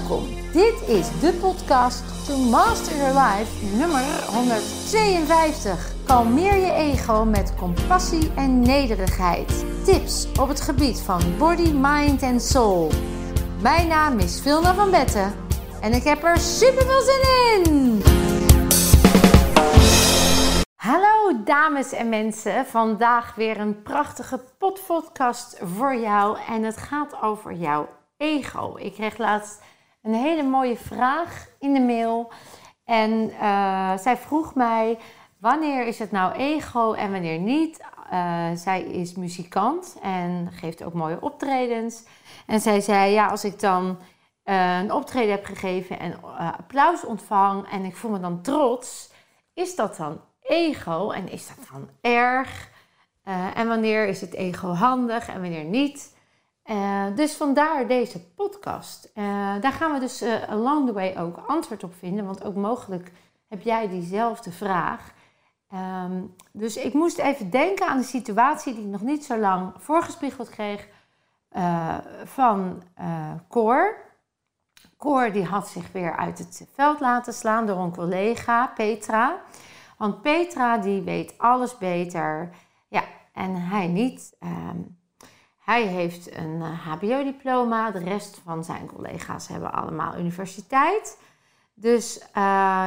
Welkom. Dit is de podcast To Master Your Life nummer 152. Kalmeer je ego met compassie en nederigheid. Tips op het gebied van body, mind en soul. Mijn naam is Vilna van Betten en ik heb er super veel zin in. Hallo dames en mensen, vandaag weer een prachtige podcast voor jou en het gaat over jouw ego. Ik kreeg laatst een hele mooie vraag in de mail. En uh, zij vroeg mij: wanneer is het nou ego en wanneer niet? Uh, zij is muzikant en geeft ook mooie optredens. En zij zei: Ja, als ik dan uh, een optreden heb gegeven en applaus ontvang en ik voel me dan trots, is dat dan ego en is dat dan erg? en wanneer is het ego handig en wanneer niet? Uh, dus vandaar deze podcast. Uh, daar gaan we dus uh, along the way ook antwoord op vinden, want ook mogelijk heb jij diezelfde vraag. Um, dus ik moest even denken aan de situatie die ik nog niet zo lang voorgespiegeld kreeg van Cor. Cor die had zich weer uit het veld laten slaan door een collega, Petra. Want Petra die weet alles beter, ja, en hij niet. Um, hij heeft een HBO-diploma, eh, de rest van zijn collega's hebben allemaal universiteit. Dus uh,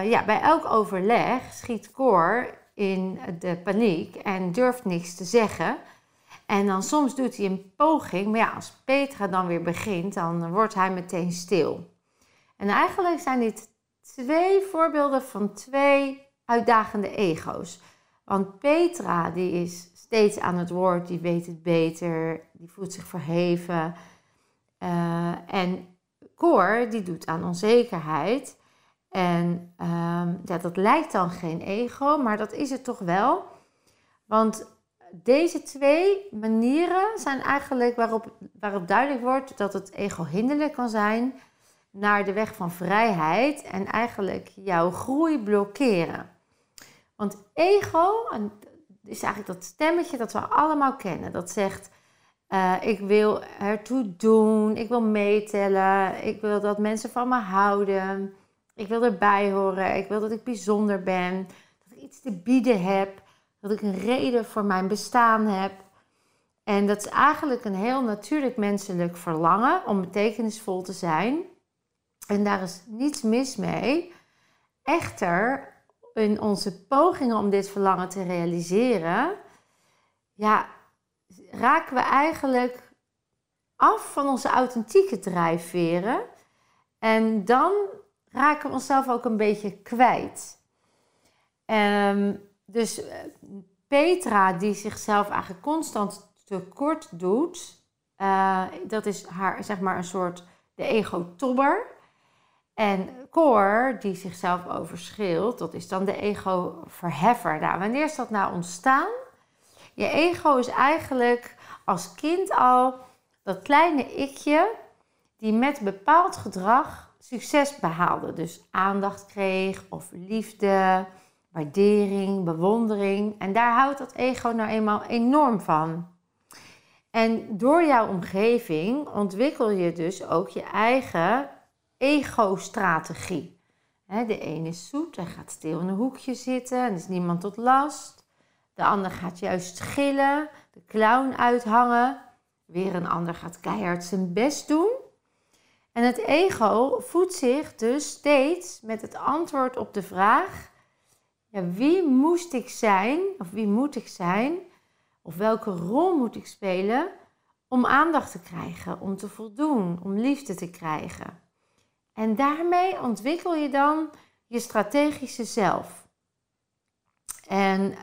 ja, bij elk overleg schiet Cor in de paniek en durft niks te zeggen. En dan soms doet hij een poging, maar ja, als Petra dan weer begint, dan wordt hij meteen stil. En eigenlijk zijn dit twee voorbeelden van twee uitdagende ego's. Want Petra, die is steeds aan het woord, die weet het beter, die voelt zich verheven. Uh, en Cor, die doet aan onzekerheid. En um, ja, dat lijkt dan geen ego, maar dat is het toch wel. Want deze twee manieren zijn eigenlijk waarop, waarop duidelijk wordt dat het ego hinderlijk kan zijn naar de weg van vrijheid en eigenlijk jouw groei blokkeren. Want ego, en is eigenlijk dat stemmetje dat we allemaal kennen. Dat zegt, uh, ik wil ertoe doen, ik wil meetellen, ik wil dat mensen van me houden, ik wil erbij horen, ik wil dat ik bijzonder ben, dat ik iets te bieden heb, dat ik een reden voor mijn bestaan heb. En dat is eigenlijk een heel natuurlijk menselijk verlangen om betekenisvol te zijn. En daar is niets mis mee. Echter, in onze pogingen om dit verlangen te realiseren, ja, raken we eigenlijk af van onze authentieke drijfveren. En dan raken we onszelf ook een beetje kwijt. Um, dus eh, Petra, die zichzelf eigenlijk constant tekort doet, uh, dat is haar, zeg maar, een soort de ego-tobber. En Cor, die zichzelf overschreeuwt, dat is dan de ego-verheffer. Nou, wanneer is dat nou ontstaan? Je ego is eigenlijk als kind al dat kleine ikje die met bepaald gedrag succes behaalde. Dus aandacht kreeg of liefde, waardering, bewondering. En daar houdt dat ego nou eenmaal enorm van. En door jouw omgeving ontwikkel je dus ook je eigen ego-strategie. De ene is zoet en gaat stil in een hoekje zitten en is niemand tot last. De ander gaat juist gillen, de clown uithangen. Weer een ander gaat keihard zijn best doen. En het ego voedt zich dus steeds met het antwoord op de vraag: ja, wie moest ik zijn, of wie moet ik zijn, of welke rol moet ik spelen om aandacht te krijgen, om te voldoen, om liefde te krijgen? En daarmee ontwikkel je dan je strategische zelf. En uh,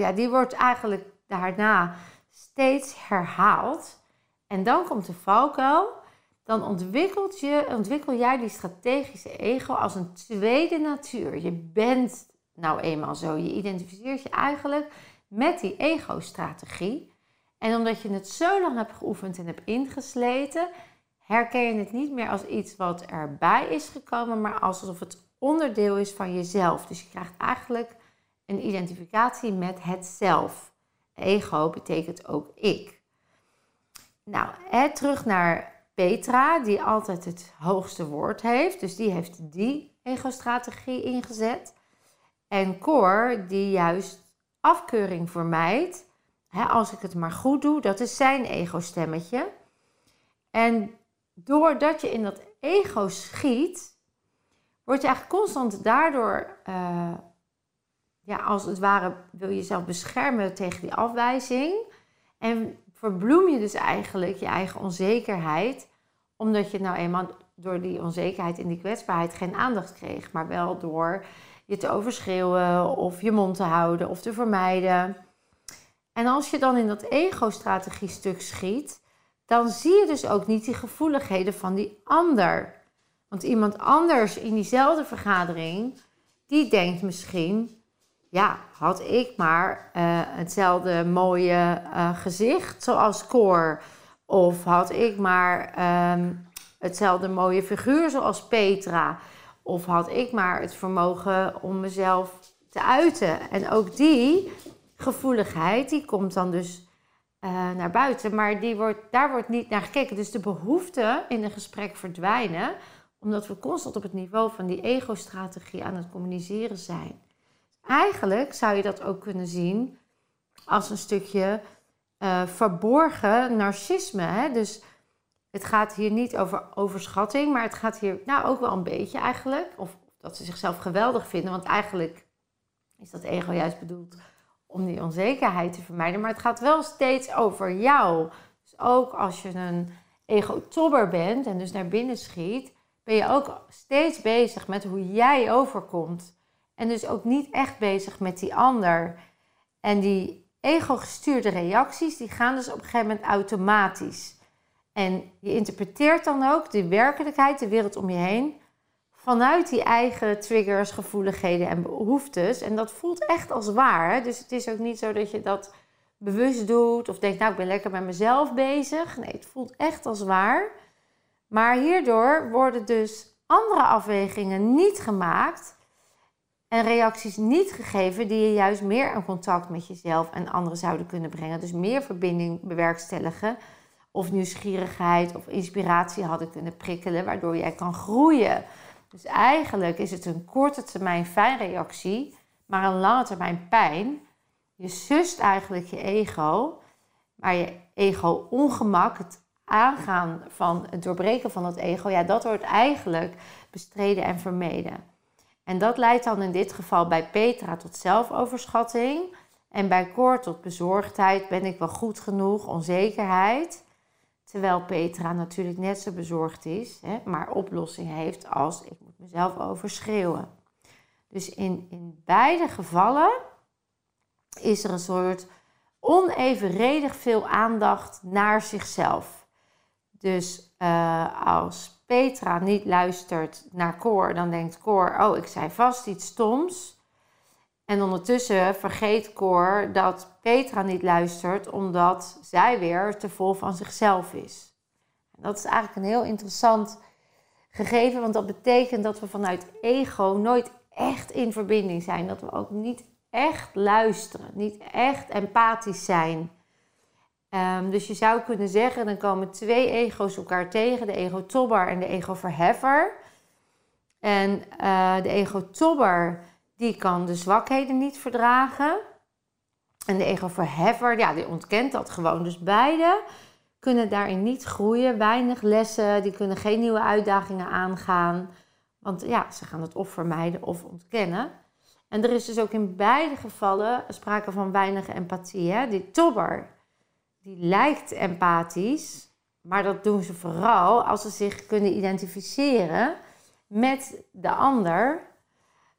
ja, die wordt eigenlijk daarna steeds herhaald. En dan komt de valkuil. Dan ontwikkelt je, ontwikkel jij die strategische ego als een tweede natuur. Je bent nou eenmaal zo. Je identificeert je eigenlijk met die ego-strategie. En omdat je het zo lang hebt geoefend en hebt ingesleten, herken je het niet meer als iets wat erbij is gekomen, maar alsof het onderdeel is van jezelf. Dus je krijgt eigenlijk een identificatie met het zelf. Ego betekent ook ik. Nou, terug naar. Petra, die altijd het hoogste woord heeft. Dus die heeft die ego-strategie ingezet. En Cor, die juist afkeuring vermijdt. Als ik het maar goed doe, dat is zijn ego-stemmetje. En doordat je in dat ego schiet, word je eigenlijk constant daardoor, uh, ja, als het ware, wil je jezelf beschermen tegen die afwijzing. En verbloem je dus eigenlijk je eigen onzekerheid, omdat je nou eenmaal door die onzekerheid en die kwetsbaarheid geen aandacht kreeg, maar wel door je te overschreeuwen of je mond te houden of te vermijden. En als je dan in dat ego-strategie stuk schiet, dan zie je dus ook niet die gevoeligheden van die ander. Want iemand anders in diezelfde vergadering, die denkt misschien, ja, had ik maar uh, hetzelfde mooie uh, gezicht zoals Cor. Of had ik maar um, hetzelfde mooie figuur zoals Petra. Of had ik maar het vermogen om mezelf te uiten. En ook die gevoeligheid, die komt dan dus uh, naar buiten. Maar die wordt, daar wordt niet naar gekeken. Dus de behoeften in een gesprek verdwijnen. Omdat we constant op het niveau van die ego-strategie aan het communiceren zijn. Eigenlijk zou je dat ook kunnen zien als een stukje uh, verborgen narcisme. Hè? Dus het gaat hier niet over overschatting, maar het gaat hier nou ook wel een beetje eigenlijk. Of dat ze zichzelf geweldig vinden, want eigenlijk is dat ego juist bedoeld om die onzekerheid te vermijden. Maar het gaat wel steeds over jou. Dus ook als je een ego-tobber bent en dus naar binnen schiet, ben je ook steeds bezig met hoe jij overkomt. En dus ook niet echt bezig met die ander. En die ego-gestuurde reacties, die gaan dus op een gegeven moment automatisch. En je interpreteert dan ook de werkelijkheid, de wereld om je heen, vanuit die eigen triggers, gevoeligheden en behoeftes. En dat voelt echt als waar. Hè? Dus het is ook niet zo dat je dat bewust doet of denkt, nou ik ben lekker met mezelf bezig. Nee, het voelt echt als waar. Maar hierdoor worden dus andere afwegingen niet gemaakt en reacties niet gegeven die je juist meer in contact met jezelf en anderen zouden kunnen brengen. Dus meer verbinding bewerkstelligen of nieuwsgierigheid of inspiratie hadden kunnen prikkelen, waardoor jij kan groeien. Dus eigenlijk is het een korte termijn fijnreactie, maar een lange termijn pijn. Je sust eigenlijk je ego, maar je ego-ongemak, het aangaan van het doorbreken van het ego, ja, dat wordt eigenlijk bestreden en vermeden. En dat leidt dan in dit geval bij Petra tot zelfoverschatting en bij Cor tot bezorgdheid, ben ik wel goed genoeg, onzekerheid. Terwijl Petra natuurlijk net zo bezorgd is, hè, maar oplossing heeft als ik moet mezelf overschreeuwen. Dus in, in beide gevallen is er een soort onevenredig veel aandacht naar zichzelf. Dus uh, als Petra niet luistert naar Cor, dan denkt Cor: Oh, ik zei vast iets stoms. En ondertussen vergeet Cor dat Petra niet luistert omdat zij weer te vol van zichzelf is. Dat is eigenlijk een heel interessant gegeven, want dat betekent dat we vanuit ego nooit echt in verbinding zijn. Dat we ook niet echt luisteren, niet echt empathisch zijn. Um, dus je zou kunnen zeggen, dan komen twee ego's elkaar tegen, de ego-tobber en de ego-verheffer. En uh, de ego-tobber die kan de zwakheden niet verdragen. En de ego-verheffer, ja, die ontkent dat gewoon. Dus beide kunnen daarin niet groeien. Weinig lessen, die kunnen geen nieuwe uitdagingen aangaan. Want ja, ze gaan het of vermijden of ontkennen. En er is dus ook in beide gevallen sprake van weinig empathie. Hè? Die tobber, die lijkt empathisch, maar dat doen ze vooral als ze zich kunnen identificeren met de ander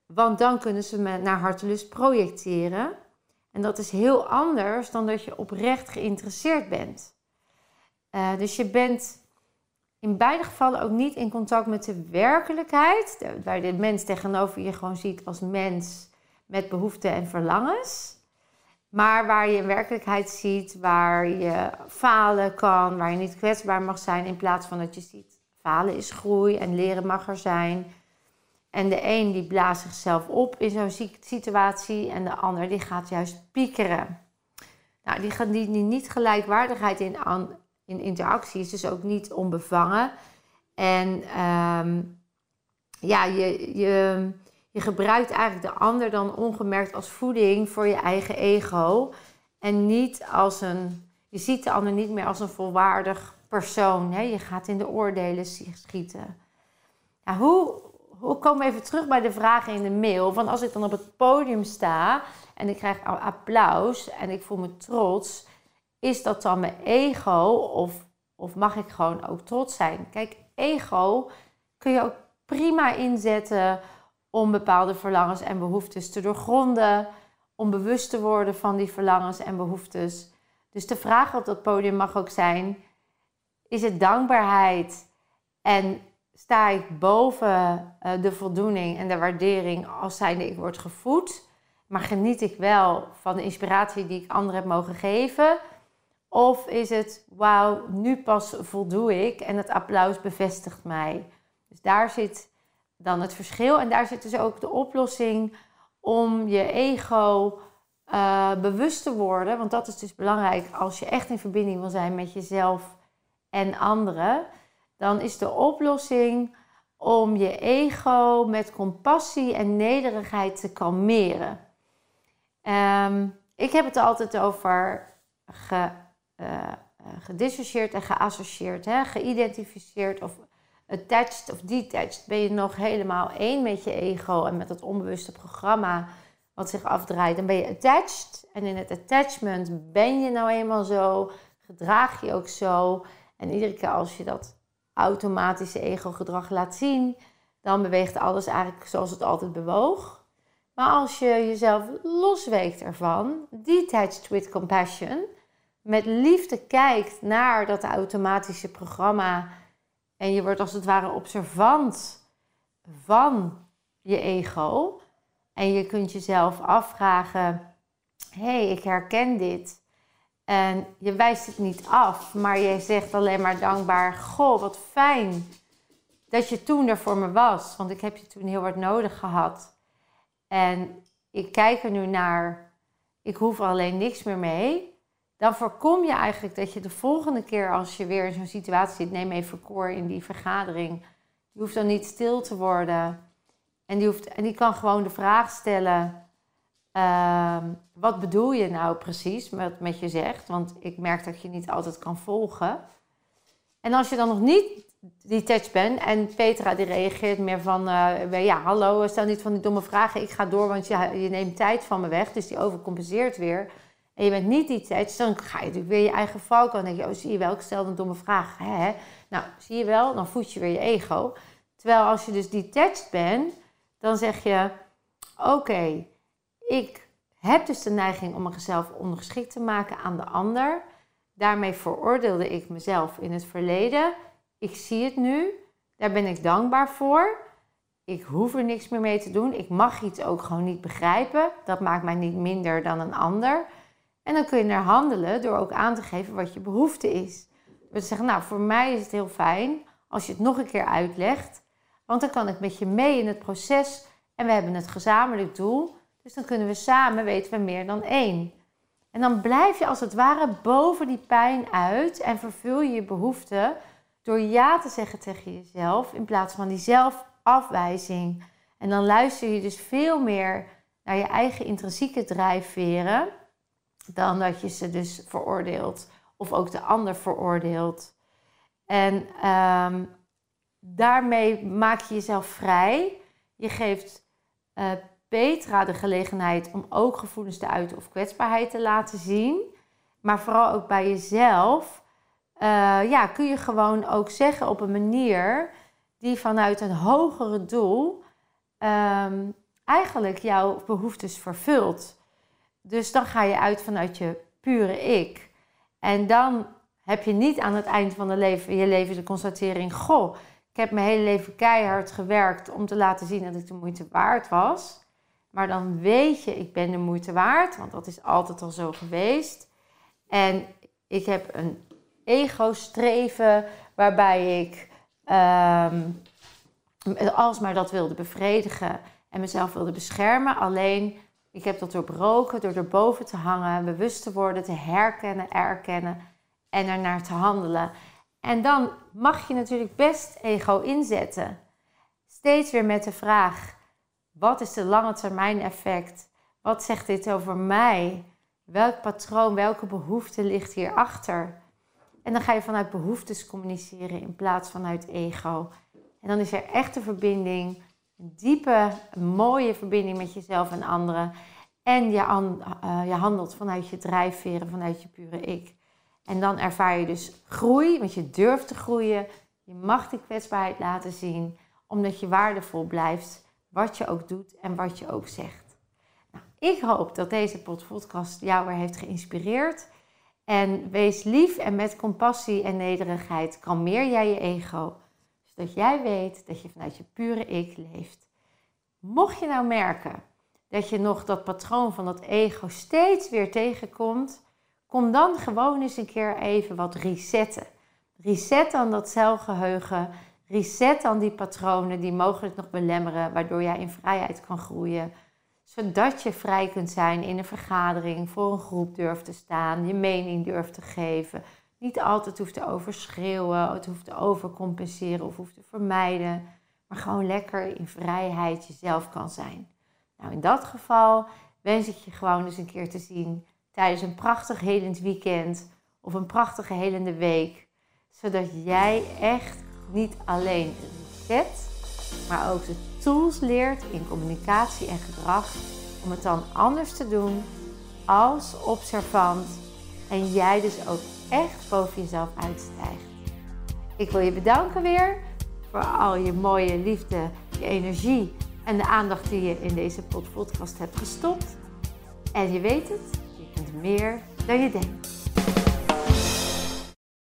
want dan kunnen ze me naar hartelust projecteren. En dat is heel anders dan dat je oprecht geïnteresseerd bent. Uh, dus je bent in beide gevallen ook niet in contact met de werkelijkheid, waar de mens tegenover je gewoon ziet als mens met behoeften en verlangens. Maar waar je werkelijkheid ziet waar je falen kan, waar je niet kwetsbaar mag zijn, in plaats van dat je ziet falen is groei en leren mag er zijn. En de een die blaast zichzelf op in zo'n situatie en de ander die gaat juist piekeren. Nou, die, die, die niet gelijkwaardigheid in in interactie is dus ook niet onbevangen. En ehm, ja, je, je, je gebruikt eigenlijk de ander dan ongemerkt als voeding voor je eigen ego. En niet als een. Je ziet de ander niet meer als een volwaardig persoon. Hè? Je gaat in de oordelen schieten. Hoe, komen we even terug bij de vragen in de mail? Want als ik dan op het podium sta en ik krijg applaus en ik voel me trots, is dat dan mijn ego of, of mag ik gewoon ook trots zijn? Kijk, ego kun je ook prima inzetten om bepaalde verlangens en behoeftes te doorgronden, om bewust te worden van die verlangens en behoeftes. Dus de vraag op dat podium mag ook zijn: is het dankbaarheid en sta ik boven eh, de voldoening en de waardering als zijnde ik word gevoed, maar geniet ik wel van de inspiratie die ik anderen heb mogen geven? Of is het, wauw, nu pas voldoe ik en het applaus bevestigt mij. Dus daar zit dan het verschil en daar zit dus ook de oplossing om je ego uh, bewust te worden. Want dat is dus belangrijk als je echt in verbinding wil zijn met jezelf en anderen. Dan is de oplossing om je ego met compassie en nederigheid te kalmeren. Um, ik heb het altijd over ge, uh, gedissocieerd en geassocieerd, hè? geïdentificeerd of attached of detached. Ben je nog helemaal één met je ego en met het onbewuste programma wat zich afdraait, dan ben je attached. En in het attachment ben je nou eenmaal zo, gedraag je ook zo. En iedere keer als je dat automatische ego-gedrag laat zien, dan beweegt alles eigenlijk zoals het altijd bewoog. Maar als je jezelf losweekt ervan, detached with compassion, met liefde kijkt naar dat automatische programma en je wordt als het ware observant van je ego. En je kunt jezelf afvragen: hé, hey, ik herken dit. En je wijst het niet af, maar je zegt alleen maar dankbaar: Goh, wat fijn dat je toen er voor me was. Want ik heb je toen heel hard nodig gehad. En ik kijk er nu naar, ik hoef er alleen niks meer mee dan voorkom je eigenlijk dat je de volgende keer als je weer in zo'n situatie zit, neem even koor in die vergadering, die hoeft dan niet stil te worden. En die, hoeft, en die kan gewoon de vraag stellen, uh, wat bedoel je nou precies met wat je zegt? Want ik merk dat je niet altijd kan volgen. En als je dan nog niet detached bent en Petra die reageert meer van, uh, ja hallo, stel niet van die domme vragen, ik ga door want je, je neemt tijd van me weg. Dus die overcompenseert weer en je bent niet tijd, dan ga je natuurlijk weer je eigen valk. Dan denk je, oh zie je wel, ik stel een domme vraag. Hè? Nou, zie je wel, dan voed je weer je ego. Terwijl als je dus detached bent, dan zeg je, oké, ik heb dus de neiging om mezelf ondergeschikt te maken aan de ander. Daarmee veroordeelde ik mezelf in het verleden. Ik zie het nu, daar ben ik dankbaar voor. Ik hoef er niks meer mee te doen. Ik mag iets ook gewoon niet begrijpen. Dat maakt mij niet minder dan een ander. En dan kun je naar handelen door ook aan te geven wat je behoefte is. Te zeggen, nou, voor mij is het heel fijn als je het nog een keer uitlegt. Want dan kan ik met je mee in het proces en we hebben het gezamenlijk doel. Dus dan kunnen we samen, weten we meer dan één. En dan blijf je als het ware boven die pijn uit en vervul je je behoefte door ja te zeggen tegen jezelf in plaats van die zelfafwijzing. En dan luister je dus veel meer naar je eigen intrinsieke drijfveren dan dat je ze dus veroordeelt of ook de ander veroordeelt. En um, daarmee maak je jezelf vrij. Je geeft uh, Petra de gelegenheid om ook gevoelens te uiten of kwetsbaarheid te laten zien. Maar vooral ook bij jezelf. Uh, ja, kun je gewoon ook zeggen op een manier die vanuit een hogere doel um, eigenlijk jouw behoeftes vervult. Dus dan ga je uit vanuit je pure ik. En dan heb je niet aan het eind van de leven, je leven de constatering: Goh, ik heb mijn hele leven keihard gewerkt om te laten zien dat ik de moeite waard was. Maar dan weet je, ik ben de moeite waard, want dat is altijd al zo geweest. En ik heb een ego-streven waarbij ik um, alsmaar dat wilde bevredigen en mezelf wilde beschermen. Alleen ik heb dat doorbroken door erboven te hangen, bewust te worden, te herkennen, erkennen. en ernaar te handelen. En dan mag je natuurlijk best ego inzetten. Steeds weer met de vraag: wat is de lange termijn effect? Wat zegt dit over mij? Welk patroon, welke behoefte ligt hierachter? En dan ga je vanuit behoeftes communiceren in plaats vanuit ego. En dan is er echt een verbinding, een diepe, mooie verbinding met jezelf en anderen. En je, uh, je handelt vanuit je drijfveren, vanuit je pure ik. En dan ervaar je dus groei, want je durft te groeien. Je mag die kwetsbaarheid laten zien, omdat je waardevol blijft, wat je ook doet en wat je ook zegt. Nou, ik hoop dat deze podcast jou weer heeft geïnspireerd. En wees lief en met compassie en nederigheid kalmeer jij je ego, zodat jij weet dat je vanuit je pure ik leeft. Mocht je nou merken dat je nog dat patroon van dat ego steeds weer tegenkomt, kom dan gewoon eens een keer even wat resetten. Reset dan dat celgeheugen, reset dan die patronen die mogelijk nog belemmeren, waardoor jij in vrijheid kan groeien zodat je vrij kunt zijn in een vergadering, voor een groep durft te staan, je mening durft te geven. Niet altijd hoeft te overschreeuwen, het hoeft te overcompenseren of hoeft te vermijden. Maar gewoon lekker in vrijheid jezelf kan zijn. Nou, in dat geval wens ik je gewoon eens een keer te zien tijdens een prachtig helend weekend of een prachtige helende week. Zodat jij echt niet alleen reset, maar ook de tools leert in communicatie en gedrag om het dan anders te doen als observant en jij dus ook echt boven jezelf uitstijgt. Ik wil je bedanken weer voor al je mooie liefde, je energie en de aandacht die je in deze podcast hebt gestopt. En je weet het, je kunt meer dan je denkt.